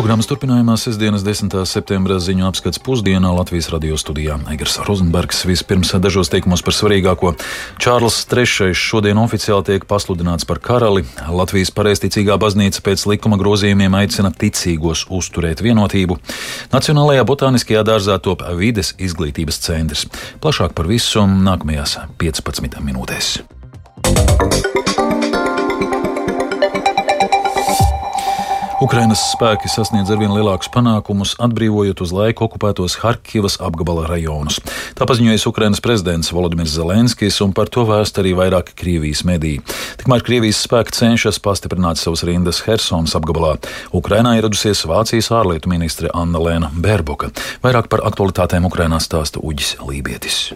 Programmas turpinājumā sestdienas 10. septembra ziņu apskats pusdienā Latvijas radio studijā Eigars Rozenbergs vispirms dažos teikumos par svarīgāko. Čārls III šodien oficiāli tiek pasludināts par karali. Latvijas pareizticīgā baznīca pēc likuma grozījumiem aicina ticīgos uzturēt vienotību. Nacionālajā botāniskajā dārzā top vides izglītības centrs. Plašāk par visu nākamajās 15 minūtēs. Ukrainas spēki sasniedz arvien lielākus panākumus, atbrīvojot uz laiku okupētos Harkivas apgabala rajonus. Tā paziņojas Ukrainas prezidents Volodimirs Zelenskis, un par to vēst arī vairāki Krievijas mediji. Tikmēr Krievijas spēki cenšas pastiprināt savas rindas Helsonas apgabalā. Ukrainā ieradusies Vācijas ārlietu ministre Anna Lēna Bērboka. Vairāk par aktualitātēm Ukrainā stāsta Uģis Lībietis.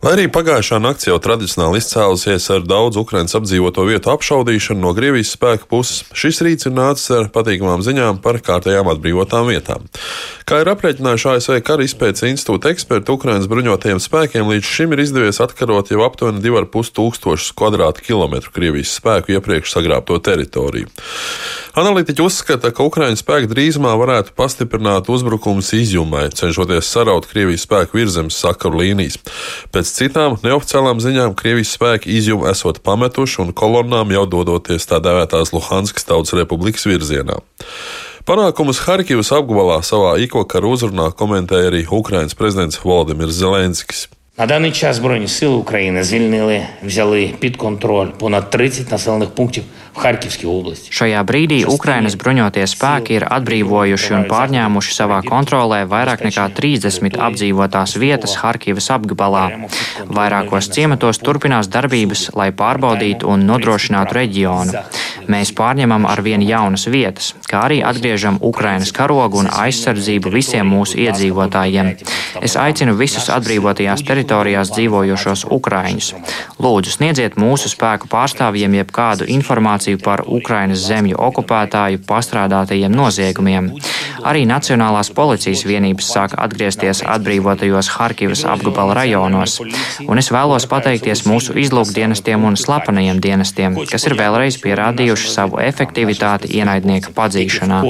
Lai arī pagājušā naktī jau tradicionāli izcēlusies ar daudz Ukraiņas apdzīvoto vietu apšaudīšanu no Krievijas spēku puses, šis rīts ir nācis ar patīkamām ziņām par kārtējām atbrīvotām vietām. Kā ir aprēķinājuši ASV Kara izpētes institūta eksperti, Ukraiņas bruņotajiem spēkiem līdz šim ir izdevies atkarot jau aptuveni 2,5 tūkstošus kvadrātkilometru Krievijas spēku iepriekš sagrābto teritoriju. Analītiķi uzskata, ka Ukraiņas spēki drīzumā varētu pastiprināt uzbrukumus izjumai, cenšoties saraut Krievijas spēku virzemes sakaru līnijas. Pēc Pēc citām neoficiālām ziņām Krievijas spēki izjumu esot pametuši un kolonnām jau dodoties tā dēvētās Luhanskas tautas republikas virzienā. Panākumus Harkivas apgabalā savā ikvakara uzrunā komentēja arī Ukrainas prezidents Volodimirs Zelenskis. На даний час Збройні сили України звільнили, взяли під контроль понад 30 населених пунктів в Харківській області. Šajā brīdī Ukrainas bruņotie spēki ir atbrīvojuši un pārņēmuši savā kontrolē vairāk nekā 30 apdzīvotās vietas Harkivas apgabalā. Vairākos ciematos turpinās darbības, lai pārbaudītu un nodrošinātu reģionu. Mēs pārņemam ar vien jaunas vietas, kā arī atgriežam Ukrainas karogu un aizsardzību visiem mūsu iedzīvotājiem. Es aicinu visus atbrīvotajās teritorijās dzīvojošos Ukraiņus. Lūdzu, sniedziet mūsu spēku pārstāvjiem jebkādu informāciju par Ukrainas zemju okupētāju pastrādātajiem noziegumiem. Arī Nacionālās policijas vienības sāk atgriezties atbrīvotajos Harkivas apgabala rajonos, un es vēlos pateikties mūsu izlūkdienestiem un slepenajiem dienestiem, kas ir vēlreiz pierādījuši savu efektivitāti ienaidnieka padzīšanā.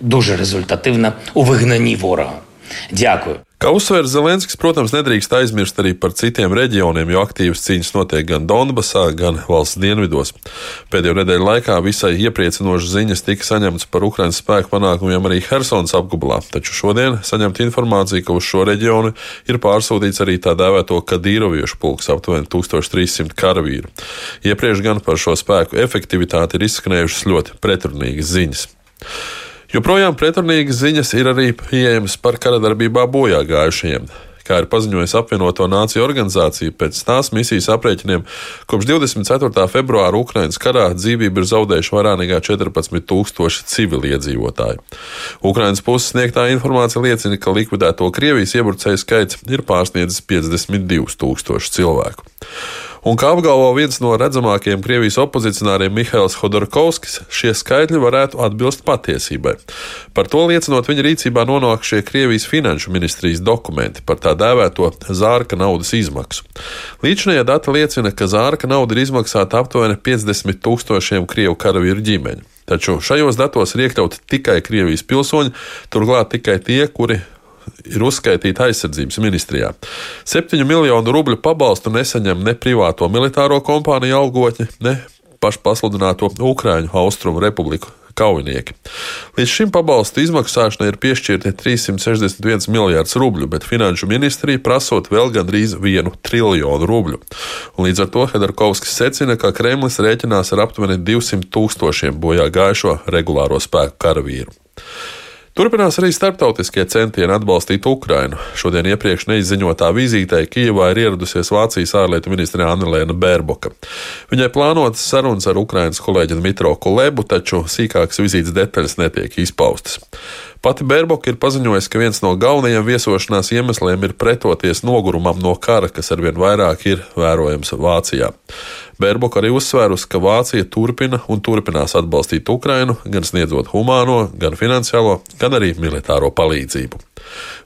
Дуже результативна у вигнанні ворога. Дякую. Kā uzsver Zelenskis, protams, nedrīkst aizmirst arī par citiem reģioniem, jo aktīvas cīņas notiek gan Donbasā, gan valsts dienvidos. Pēdējo nedēļu laikā visai iepriecinošas ziņas tika saņemtas par Ukraiņas spēku panākumiem arī Helsonas apgabalā, taču šodien saņemta informācija, ka uz šo reģionu ir pārsūtīts arī tā dēvēto Kadīroviešu pulks aptuveni 1300 karavīru. Iepriekš gan par šo spēku efektivitāti ir izskanējušas ļoti pretrunīgas ziņas. Joprojām pretrunīgas ziņas ir arī pieejamas par kara darbībā bojā gājušajiem. Kā ir paziņojusi apvienoto nāciju organizācija, pēc tās misijas aprēķiniem kopš 24. februāra Ukraiņas karā dzīvību ir zaudējuši vairāk nekā 14,000 civiliedzīvotāji. Ukraiņas puses sniegtā informācija liecina, ka likvidēto Krievijas iebrucēju skaits ir pārsniedzis 52,000 cilvēku. Un kā apgalvo viens no redzamākajiem Krievijas opozicionāriem Mihails Hodorkovskis, šie skaitļi varētu atbilst patiesībai. Par to liecinot viņa rīcībā nonākušie Krievijas finanšu ministrijas dokumenti par tā dēvēto zārka naudas izmaksu. Līdzinājā data liecina, ka zārka nauda ir izmaksāta aptuveni 50 tūkstošiem Krievu karavīru ģimeņu. Taču šajos datos ir iekļauti tikai Krievijas pilsoņi, turklāt tikai tie, kuri ir uzskaitīta aizsardzības ministrijā. 7 miljonu rubļu pabalstu nesaņem ne privāto militāro kompāniju algotņi, ne pašpasludināto Ukrāņu Austrumu republiku kaujinieki. Līdz šim pabalstu izmaksāšanai ir piešķirti 361 miljārds rubļu, bet finanšu ministrija prasot vēl gandrīz vienu triljonu rubļu. Un līdz ar to Hedarkovskis secina, ka Kremlis rēķinās ar aptuveni 200 tūkstošiem bojā gājušo regulāro spēku karavīru. Turpinās arī starptautiskie centieni atbalstīt Ukrainu. Šodien iepriekš neizziņotā vizītē Kijavā ir ieradusies Vācijas ārlietu ministre Annelēna Bērboka. Viņai plānotas sarunas ar Ukrainas kolēģi Dmitro Kulebu, taču sīkākas vizītes detaļas netiek izpaustas. Pati Bērboka ir paziņojusi, ka viens no galvenajiem viesošanās iemesliem ir pretoties nogurumam no kara, kas arvien vairāk ir vērojams Vācijā. Bērboka arī uzsvērusi, ka Vācija turpina un turpinās atbalstīt Ukrainu, gan sniedzot humāno, gan finansiālo, gan arī militāro palīdzību.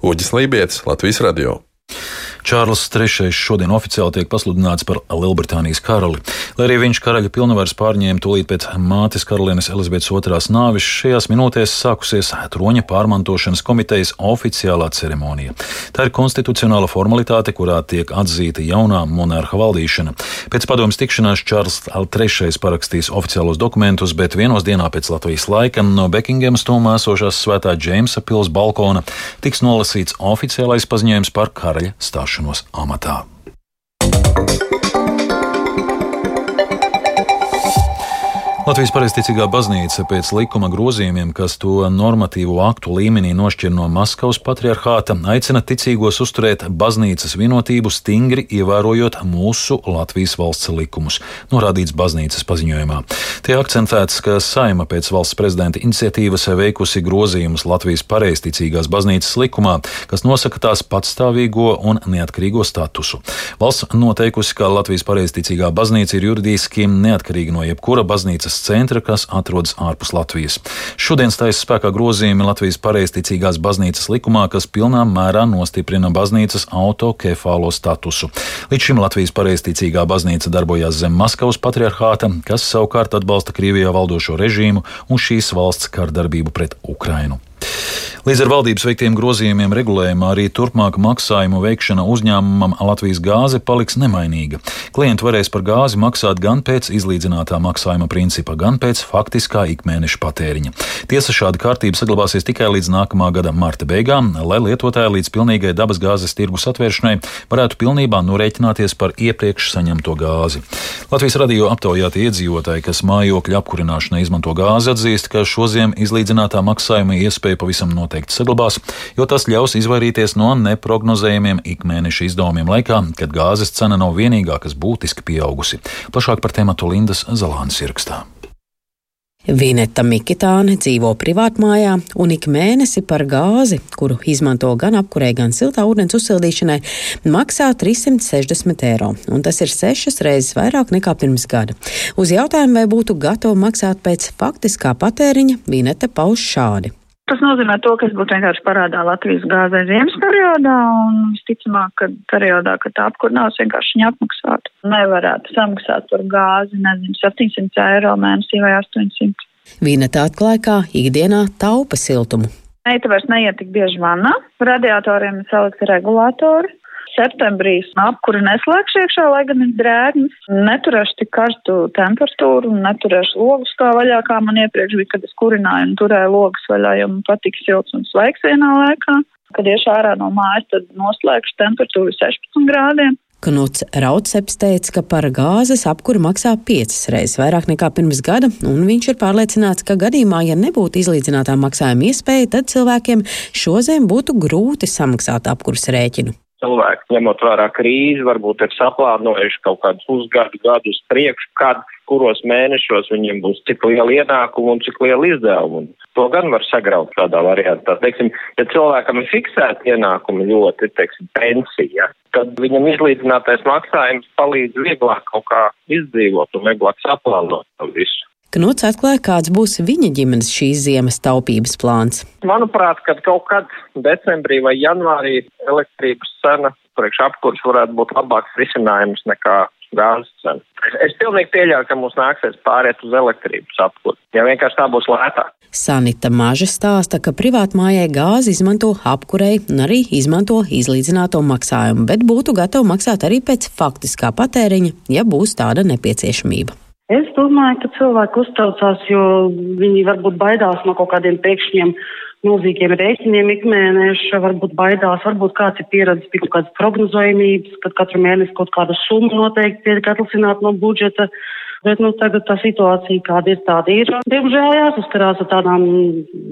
Uģis Lībijams, Latvijas Radio. Čārlis III šodien oficiāli tiek pasludināts par Lielbritānijas karali. Lai arī viņš karaļa pilnvaras pārņēma tūlīt pēc mātes karalienes Elizabetes II nāvis, šajās minūtēs sākusies troņa pārmantošanas komitejas oficiālā ceremonija. Tā ir konstitucionāla formalitāte, kurā tiek atzīta jaunā monarha valdīšana. Pēc padomjas tikšanās Čārls III parakstīs oficiālos dokumentus, bet vienos dienā pēc Latvijas laika no Bekingemas tomā esošās svētā Džeimsa pils balkona tiks nolasīts oficiālais paziņojums par karaļa atrašanos amatā. Latvijas pareizticīgā baznīca pēc likuma grozījumiem, kas to normatīvo aktu līmenī nošķir no Maskavas patriarchāta, aicina ticīgos uzturēt baznīcas vienotību stingri ievērojot mūsu Latvijas valsts likumus, norādīts baznīcas paziņojumā. Tie akcentēts, ka Saima pēc valsts prezidenta iniciatīvas veikusi grozījumus Latvijas pareizticīgās baznīcas likumā, kas nosaka tās patstāvīgo un neatkarīgo statusu. Valsts noteikusi, ka Latvijas pareizticīgā baznīca ir juridiski neatkarīga no jebkura baznīcas valsts centra, kas atrodas ārpus Latvijas. Šodien stājas spēkā grozījumi Latvijas pareizticīgās baznīcas likumā, kas pilnā mērā nostiprina baznīcas autokefālo statusu. Līdz šim Latvijas pareizticīgā baznīca darbojās zem Maskavas patriarchāta, kas savukārt atbalsta Krievijā valdošo režīmu un šīs valsts kārdarbību pret Ukrainu. Līdz ar valdības veiktiem grozījumiem regulējumā arī turpmāk maksājumu veikšana uzņēmumam Latvijas gāze paliks nemainīga. Klienti varēs par gāzi maksāt gan pēc izlīdzinātā maksājuma principa, gan pēc faktiskā ikmēneša patēriņa. Tiesa šāda kārtība saglabāsies tikai līdz nākamā gada marta beigām, lai lietotāji līdz pilnīgai dabas gāzes tirgus atvēršanai varētu pilnībā norēķināties par iepriekš saņemto gāzi. Latvijas radio aptaujātie iedzīvotāji, kas mājokļa apkurināšanai izmanto gāzi, atzīst, ka šoziem izlīdzinātā maksājuma iespēja pavisam noteikti noteikti saglabās, jo tas ļaus izvairīties no neprognozējumiem ikmēneša izdevumiem laikā, kad gāzes cena nav vienīgā, kas būtiski pieaugusi. Plašāk par tēmatu Lindas Zalānas ierakstā. Vineta Mikitāne dzīvo privātmājā un ik mēnesi par gāzi, kuru izmanto gan apkurē, gan siltā ūdens uzsildīšanai, maksā 360 eiro, un tas ir sešas reizes vairāk nekā pirms gada. Uz jautājumu, vai būtu gatava maksāt pēc faktiskā patēriņa, Vineta pauž šādi. Tas nozīmē to, ka es būtu vienkārši parādā Latvijas gāzē ziemas periodā, un visticamāk, ka periodā, kad tā apkurnās, vienkārši viņa apmaksātu. Nevarētu samaksāt par gāzi, nezinu, 700 eiro mēnesī vai 800. Vīneta atklāja, kā ikdienā taupa siltumu. Meita vairs neiet tik bieži vannā, radiatoriem ir salikti regulātori, septembrī apkuri neslēgšu iekšā, lai gan ir drēgnis. Neturēšu tik karstu temperatūru neturēšu logus kā vaļā, kā man iepriekš bija, kad es kurināju un turēju logus vaļā, jo man patīk silts un svaigs vienā laikā. Kad iešu ārā no mājas, tad noslēgšu temperatūru 16 grādiem. Knuts Raudseps teica, ka par gāzes apkuru maksā piecas reizes vairāk nekā pirms gada, un viņš ir pārliecināts, ka gadījumā, ja nebūtu izlīdzinātā maksājuma iespēja, tad cilvēkiem šoziem būtu grūti samaksāt apkurses rēķinu cilvēki, ņemot vērā krīzi, varbūt ir saplānojuši kaut kādus pusgadu gadus priekš, kad, kuros mēnešos viņiem būs cik liela ienākuma un cik liela izdevuma. To gan var sagraut tādā variantā. Teiksim, ja cilvēkam ir fiksēta ienākuma ļoti, teiksim, pensija, tad viņam izlīdzinātais maksājums palīdz vieglāk kaut kā izdzīvot un vieglāk saplānot visu. Knuts atklāja, kāds būs viņa ģimenes šīs ziemas taupības plāns. Manuprāt, kad kaut kad decembrī vai janvārī elektrības cena priekš apkurs varētu būt labāks risinājums nekā gāzes cena. Es pilnīgi pieļauju, ka mums nāksies pāriet uz elektrības apkuri, ja vienkārši tā būs lētāk. Sanita Maža stāsta, ka privātmājai gāzi izmanto apkurei un arī izmanto izlīdzināto maksājumu, bet būtu gatava maksāt arī pēc faktiskā patēriņa, ja būs tāda nepieciešamība. Es domāju, ka cilvēki uztraucās, jo viņi varbūt baidās no kaut kādiem pēkšņiem milzīgiem rēķiniem ikmēneša, varbūt baidās, varbūt kāds ir pieredzis pie kaut kādas prognozējumības, kad katru mēnesi kaut kāda summa noteikti tiek atlicināt no budžeta. Bet nu, tagad tā situācija, kāda ir, tāda ir. Diemžēl jāsaskarās ar tādām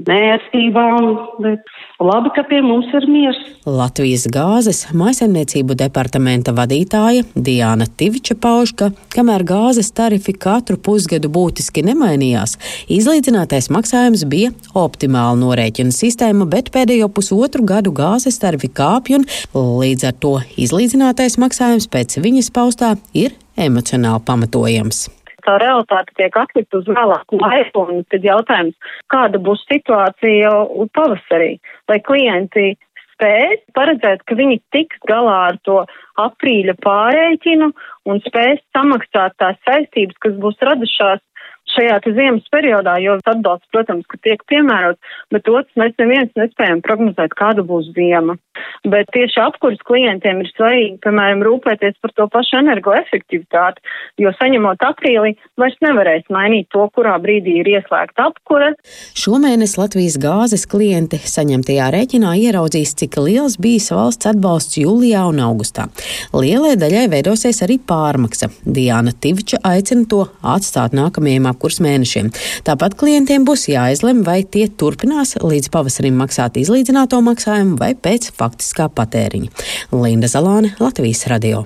nērtībām, bet labi, ka pie mums ir miers. Latvijas gāzes maisaimniecību departamenta vadītāja Diana Tiviča pauž, ka kamēr gāzes tarifi katru pusgadu būtiski nemainījās, izlīdzinātais maksājums bija optimāla norēķina sistēma, bet pēdējo pusotru gadu gāzes tarifi kāpj un līdz ar to izlīdzinātais maksājums pēc viņas paustā ir emocionāli pamatojams. Tā realitāte tiek atlikta uz vēlāku laiku, un tad jautājums, kāda būs situācija pavasarī, vai klienti spēs paredzēt, ka viņi tiks galā ar to aprīļa pārēķinu un spēs samaksāt tās saistības, kas būs radušās šajā ziemas periodā, jo atbalsts, protams, ka tiek piemērots, bet otrs mēs neviens nespējam prognozēt, kāda būs ziema. Bet tieši apkuras klientiem ir svarīgi, piemēram, rūpēties par to pašu energoefektivitāti, jo saņemot aprīlī vairs nevarēs mainīt to, kurā brīdī ir ieslēgta apkura. Šomēnes Latvijas gāzes klienti saņemtajā rēķinā ieraudzīs, cik liels bijis valsts atbalsts jūlijā un augustā. Lielai daļai veidosies arī pārmaksa. Diana Tivča aicina to atstāt nākamajiem apkurs mēnešiem. Tāpat klientiem būs jāizlem, vai tie turpinās līdz pavasarim maksāt izlīdzināto maksājumu vai pēc faktiskā patēriņa. Linda Zalāne, Latvijas radio.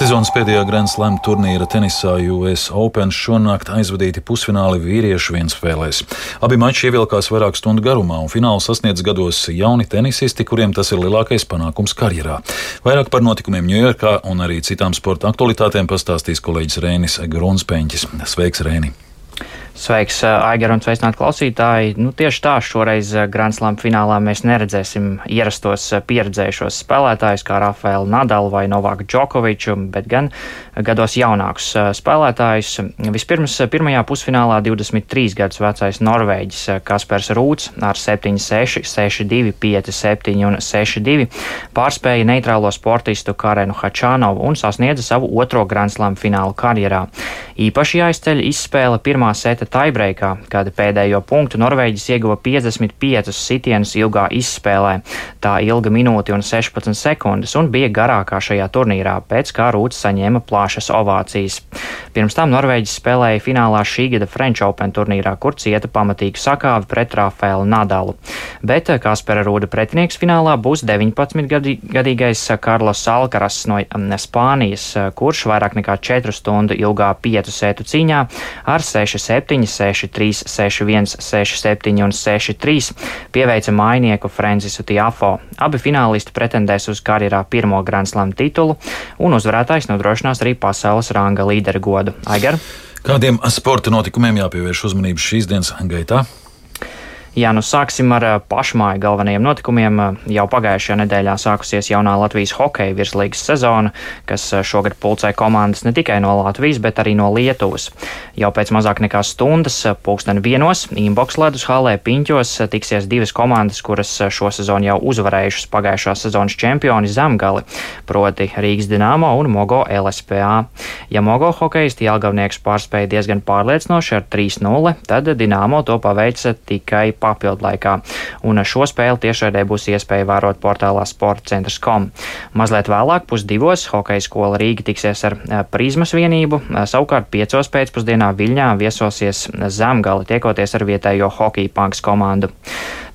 Sezonas pēdējā Grand Slam turnīra tenisā US Open šonakt aizvadīti pusfināli vīriešu vienspēlēs. Abi mači ievilkās vairāk stundu garumā, un finālu sasniedz gados jauni tenisisti, kuriem tas ir lielākais panākums karjerā. Vairāk par notikumiem Ņujorkā un arī citām sporta aktualitātēm pastāstīs kolēģis Rēnis Grunspēņķis. Sveiks, Rēni! Sveiks, Aigar un sveicināt klausītāji. Nu, tieši tā, šoreiz Grand Slam finālā mēs neredzēsim ierastos pieredzējušos spēlētājus kā Rafaelu Nadalu vai Novaku Džokoviču, bet gan gados jaunākus spēlētājus. Vispirms pirmajā pusfinālā 23 gadus vecais Norvēģis Kaspers Rūts ar 7-6, 6-2, 5-7 un 6-2 pārspēja neitrālo sportistu Karenu Hačānovu un sasniedza savu otro Grand Slam finālu karjerā. Īpaši jāizceļ izspēle pirmā seta taibreikā, kad pēdējo punktu Norvēģis ieguva 55 sitienus ilgā izspēlē. Tā ilga minūti un 16 sekundes un bija garākā šajā turnīrā, pēc kā Rūts saņēma plašas ovācijas. Pirms tam Norvēģis spēlēja finālā šī gada French Open turnīrā, kur cieta pamatīgu sakāvi pret Rafaelu Nadalu. Bet Kaspera Rūda pretinieks finālā būs 19-gadīgais Karlos Alkaras no Spānijas, kurš vairāk nekā 4 stundu ilgā pietu sētu cīņā ar 6-7, 6-3, 6-1, 6-7 un 6-3 pieveica mainieku Francisu Tiafo. Abi finālisti pretendēs uz karjerā pirmo Grand Slam titulu, un uzvarētājs nodrošinās arī pasaules ranga līderu godu. Aigar? Kādiem sporta notikumiem jāpievērš uzmanība šīs dienas gaitā? Jā, nu sāksim ar pašmāju galvenajiem notikumiem. Jau pagājušajā nedēļā sākusies jaunā Latvijas hokeja virslīgas sezona, kas šogad pulcē komandas ne tikai no Latvijas, bet arī no Lietuvas. Jau pēc mazāk nekā stundas, pulksten vienos, Inbox ledus halē Piņķos tiksies divas komandas, kuras šo sezonu jau uzvarējušas pagājušās sezonas čempioni Zemgali, proti Rīgas Dinamo un Mogo LSPA. Ja Mogo hokeisti Jelgavnieks pārspēja diezgan pārliecinoši ar 3-0, tad Dinamo to paveica tikai papildu laikā. Un šo spēli tiešraidē būs iespēja vērot portālā sportcentrs.com. Mazliet vēlāk, pusdivos, hokeja skola Rīga tiksies ar prizmas vienību, savukārt piecos pēcpusdienā Viļņā viesosies Zemgali, tiekoties ar vietējo hokeja panks komandu.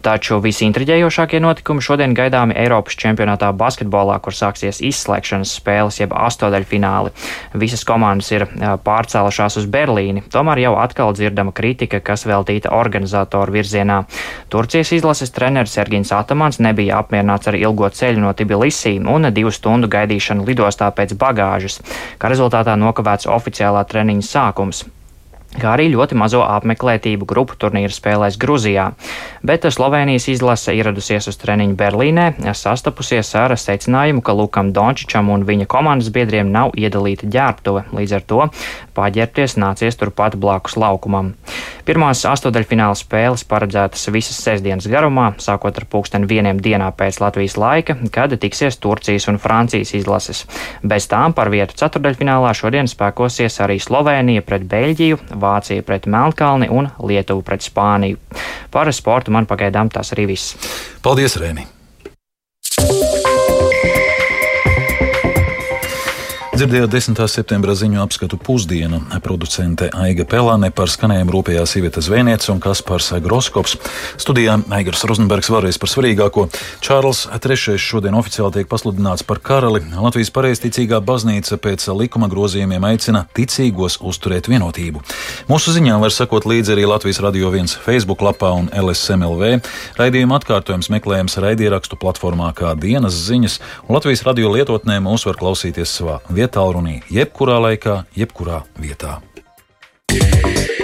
Taču visintriģējošākie notikumi šodien gaidāmi Eiropas čempionātā basketbolā, kur sāksies izslēgšanas spēles, jeb astodaļfināli. Visas komandas ir pārcēlušās uz Berlīni, tomēr jau atkal dzirdama kritika, kas veltīta organizatoru virzienā. Turcijas izlases treneris Sergins Atamans nebija apmierināts ar ilgo ceļu no Tbilisī un divu stundu gaidīšanu lidostā pēc bagāžas, kā rezultātā nokavēts oficiālā treniņa sākums kā arī ļoti mazo apmeklētību grupu turnīra spēlēs Gruzijā. Bet Slovenijas izlase ieradusies uz treniņu Berlīnē, sastapusies ar secinājumu, ka Lukam Dončičam un viņa komandas biedriem nav iedalīta ģērbtuve, līdz ar to paģērbties nācies turpat blakus laukumam. Pirmās astotdaļfināla spēles paredzētas visas sestdienas garumā, sākot ar pulksteni vieniem dienā pēc Latvijas laika, kad tiksies Turcijas un Francijas izlases. Bez tām par vietu ceturdaļfinālā šodien spēkosies arī Slovēnija pret Beļģiju, Vācija pret Melnkalni un Lietuvu pret Spāniju. Par sportu man pagaidām tas arī viss. Paldies, Rēni! Dzirdējāt 10. septembra ziņu apskatu pusdienu. Producente Aiga Pelāne par skanējumu rūpējās Iveta Zvēniece un Kaspars Groskops. Studijā Aigars Rozenbergs vēlreiz par svarīgāko. Čārls III šodien oficiāli tiek pasludināts par karali. Latvijas pareizticīgā baznīca pēc likuma grozījumiem aicina ticīgos uzturēt vienotību. Mūsu ziņām var sakot līdzi arī Latvijas Radio 1 Facebook lapā un LSMLV. Raidījuma atkārtojums meklējams raidierakstu platformā kā dienas ziņas, un Latvijas radio lietotnē mūs var klausīties savā vietā tālrunī, jebkurā laikā, jebkurā vietā. Yeah.